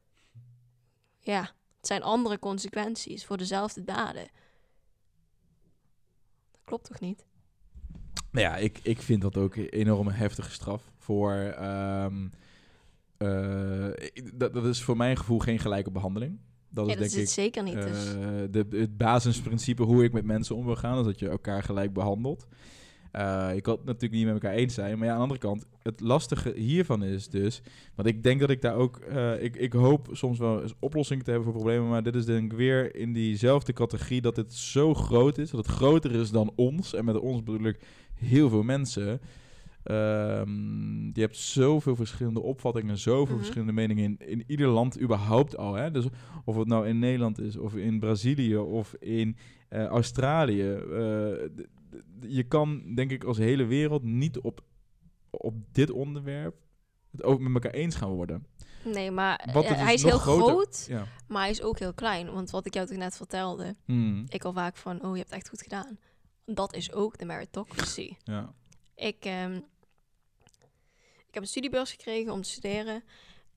Ja, het zijn andere consequenties voor dezelfde daden. Dat klopt toch niet? Nou ja, ik, ik vind dat ook een enorme heftige straf voor... ehm, eh, dat, dat is voor mijn gevoel geen gelijke behandeling. Dat is ja, dat denk is ik zeker niet. dus. eh, de, het basisprincipe hoe ik met mensen om wil gaan. Is dat je elkaar gelijk behandelt. Eh, ik kan het natuurlijk niet met elkaar eens zijn. Maar ja, aan de andere kant, het lastige hiervan is dus... Want ik denk dat ik daar ook... eh, ik, ik hoop soms wel eens oplossingen te hebben voor problemen. Maar dit is denk ik weer in diezelfde categorie dat het zo groot is. Dat het groter is dan ons. En met ons bedoel ik heel veel mensen. Ehm, je hebt zoveel verschillende opvattingen, zoveel Mhm. verschillende meningen in, in ieder land überhaupt al. Hè? Dus of het nou in Nederland is, of in Brazilië, of in eh, Australië. eh, d- d- je kan, denk ik, als hele wereld niet op, op dit onderwerp het ook met elkaar eens gaan worden. Nee, maar eh, is hij is heel groter. groot, Ja. maar hij is ook heel klein. Want wat ik jou toch net vertelde, Hmm, ik al vaak van, oh, je hebt echt goed gedaan. Dat is ook de meritocracy. ja. Ik, ehm, ik heb een studiebeurs gekregen om te studeren.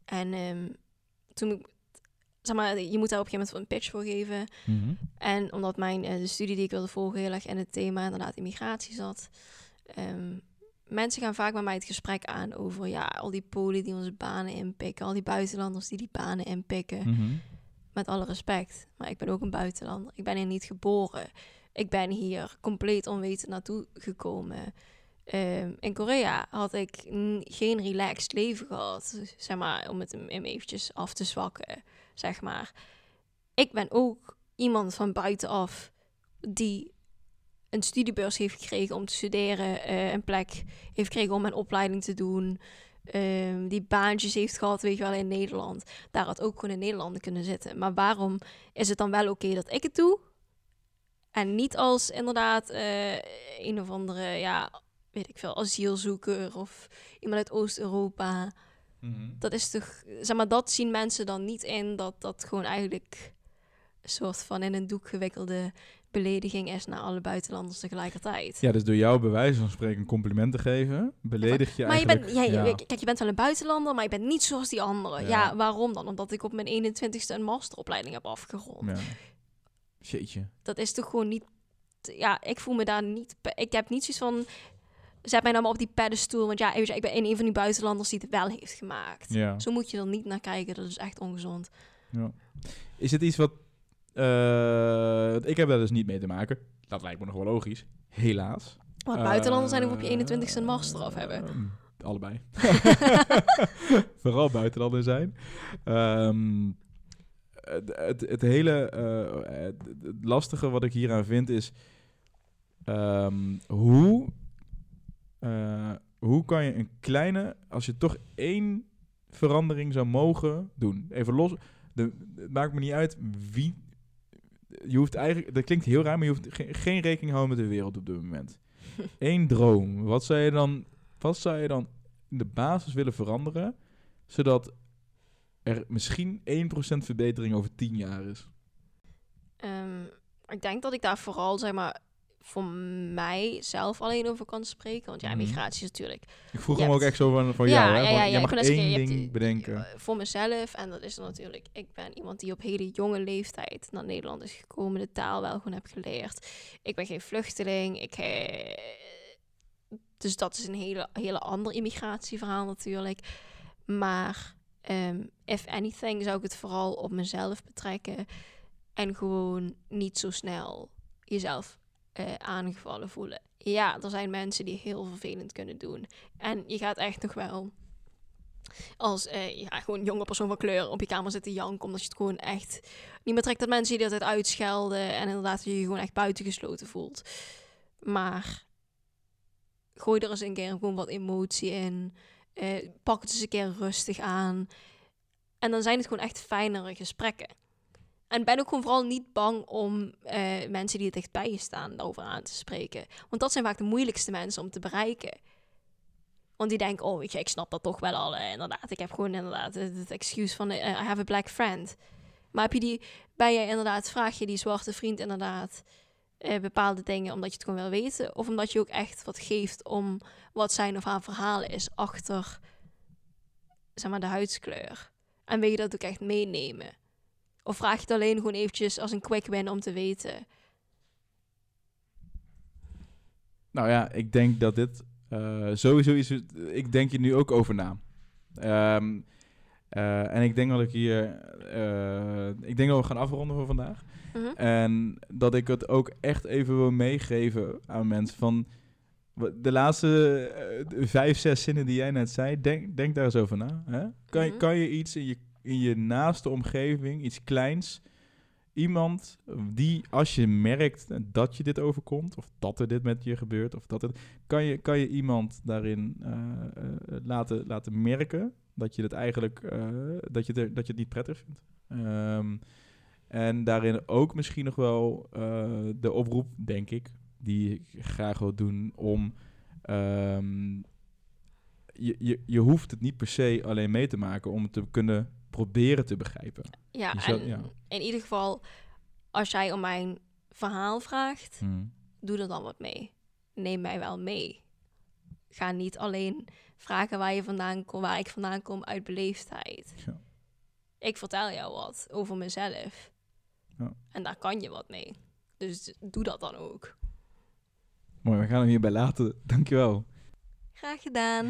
En ehm, toen ik, zeg maar, je moet daar op een gegeven moment een pitch voor geven. Mhm. En omdat mijn, eh, de studie die ik wilde volgen heel erg in het thema inderdaad immigratie zat, ehm, mensen gaan vaak met mij het gesprek aan over ja, al die Polen die onze banen inpikken, al die buitenlanders die die banen inpikken. Mhm. Met alle respect, maar ik ben ook een buitenlander. Ik ben hier niet geboren. Ik ben hier compleet onwetend naartoe gekomen. Ehm, in Korea had ik geen relaxed leven gehad, zeg maar, om het hem hem eventjes af te zwakken, zeg maar. Ik ben ook iemand van buitenaf die een studiebeurs heeft gekregen om te studeren, eh, een plek heeft gekregen om een opleiding te doen, ehm, die baantjes heeft gehad, weet je wel, in Nederland. Daar had ook gewoon in Nederland kunnen zitten. Maar waarom is het dan wel oké dat ik het doe? En niet als inderdaad eh, een of andere, ja, weet ik veel, asielzoeker of iemand uit Oost-Europa. Mhm. Dat is toch, zeg maar, dat zien mensen dan niet in dat dat gewoon eigenlijk een soort van in een doek gewikkelde belediging is naar alle buitenlanders tegelijkertijd. Ja, dus door jou bij wijze van spreken een compliment te geven, beledig je maar je eigenlijk... bent, ja, je- ja. kijk, je bent wel een buitenlander, maar je bent niet zoals die anderen. Ja. Ja. waarom dan? Omdat ik op mijn 21ste een masteropleiding heb afgerond. Ja. Jeetje. Dat is toch gewoon niet... Ja, ik voel me daar niet... Ik heb niet zoiets van... Zet mij nou maar op die pedestal. Want ja, ik ben een van die buitenlanders die het wel heeft gemaakt. Ja. Zo moet je er niet naar kijken. Dat is echt ongezond. ja. Is het iets wat... eh, ik heb daar dus niet mee te maken. Dat lijkt me nog wel logisch. Helaas. Want buitenlanders zijn nog op Eh, je 21ste een master af hebben. ehm, allebei. <laughs> Vooral buitenlander zijn. Ehm, het, het, het hele eh, het, het lastige wat ik hieraan vind is... ehm, hoe, eh, hoe kan je een kleine... Als je toch één verandering zou mogen doen. Even los... De, het maakt me niet uit wie... Je hoeft eigenlijk... Dat klinkt heel raar, maar je hoeft geen, geen rekening houden met de wereld op dit moment. <laughs> Eén droom. Wat zou je dan... Wat zou je dan in de basis willen veranderen... zodat er misschien 1% verbetering over 10 jaar is? Ehm, ik denk dat ik daar vooral, zeg maar, voor mij zelf alleen over kan spreken. Want ja, Mhm. migratie is natuurlijk Ik vroeg hem ook echt zo van, van Ja, jou, hè? ja, Van, ja, ja, jij ik mag zeggen, één je hebt ding bedenken. Eh, voor mezelf, en dat is dan natuurlijk, ik ben iemand die op hele jonge leeftijd naar Nederland is gekomen, de taal wel gewoon heb geleerd. Ik ben geen vluchteling, ik, eh, dus dat is een hele, hele ander immigratieverhaal natuurlijk. Maar ehm, if anything zou ik het vooral op mezelf betrekken en gewoon niet zo snel jezelf eh, aangevallen voelen. Ja, er zijn mensen die heel vervelend kunnen doen. En je gaat echt nog wel als eh, ja, gewoon jonge persoon van kleur op je kamer zitten janken. Omdat je het gewoon echt niet meer trekt dat mensen je de tijd uitschelden. En inderdaad dat je je gewoon echt buitengesloten voelt. Maar gooi er eens een keer gewoon wat emotie in. Eh, pak het eens een keer rustig aan. En dan zijn het gewoon echt fijnere gesprekken. En ben ook gewoon vooral niet bang om eh, mensen die dicht bij je staan daarover aan te spreken. Want dat zijn vaak de moeilijkste mensen om te bereiken. Want die denken, oh, weet je, ik snap dat toch wel al. inderdaad, ik heb gewoon inderdaad het, excuus van, eh, I have a black friend. Maar heb je die, ben inderdaad, vraag je die zwarte vriend inderdaad eh, bepaalde dingen omdat je het gewoon wil weten? Of omdat je ook echt wat geeft om wat zijn of haar verhaal is achter, zeg maar, de huidskleur? En wil je dat ook echt meenemen? Of vraag je het alleen gewoon eventjes als een quick win om te weten? Nou ja, ik denk dat dit eh, sowieso is. Ik denk hier nu ook over na. Ehm, eh, en ik denk dat ik hier. eh, ik denk dat we gaan afronden voor vandaag. Mhm. En dat ik het ook echt even wil meegeven aan mensen van. De laatste vijf, zes zinnen die jij net zei, denk, denk daar eens over na. Hè? Kan, Mhm. kan je iets in je, in je naaste omgeving, iets kleins, iemand die, als je merkt dat je dit overkomt, of dat er dit met je gebeurt, of dat het, kan je, kan je iemand daarin eh, eh, laten, laten merken dat je het eigenlijk, eh, dat, je het, dat je het niet prettig vindt. Ehm, en daarin ook misschien nog wel de oproep, denk ik, die ik graag wil doen om. ehm, je, je, je hoeft het niet per se alleen mee te maken om het te kunnen proberen te begrijpen. Ja, zou- en ja. in ieder geval, als jij om mijn verhaal vraagt, doe er dan wat mee. Neem mij wel mee. Ga niet alleen vragen waar, je vandaan kom, waar ik vandaan kom uit beleefdheid. Ja. Ik vertel jou wat over mezelf. Ja. En daar kan je wat mee. Dus doe dat dan ook. Mooi, we gaan hem hierbij laten. Dankjewel. Graag gedaan.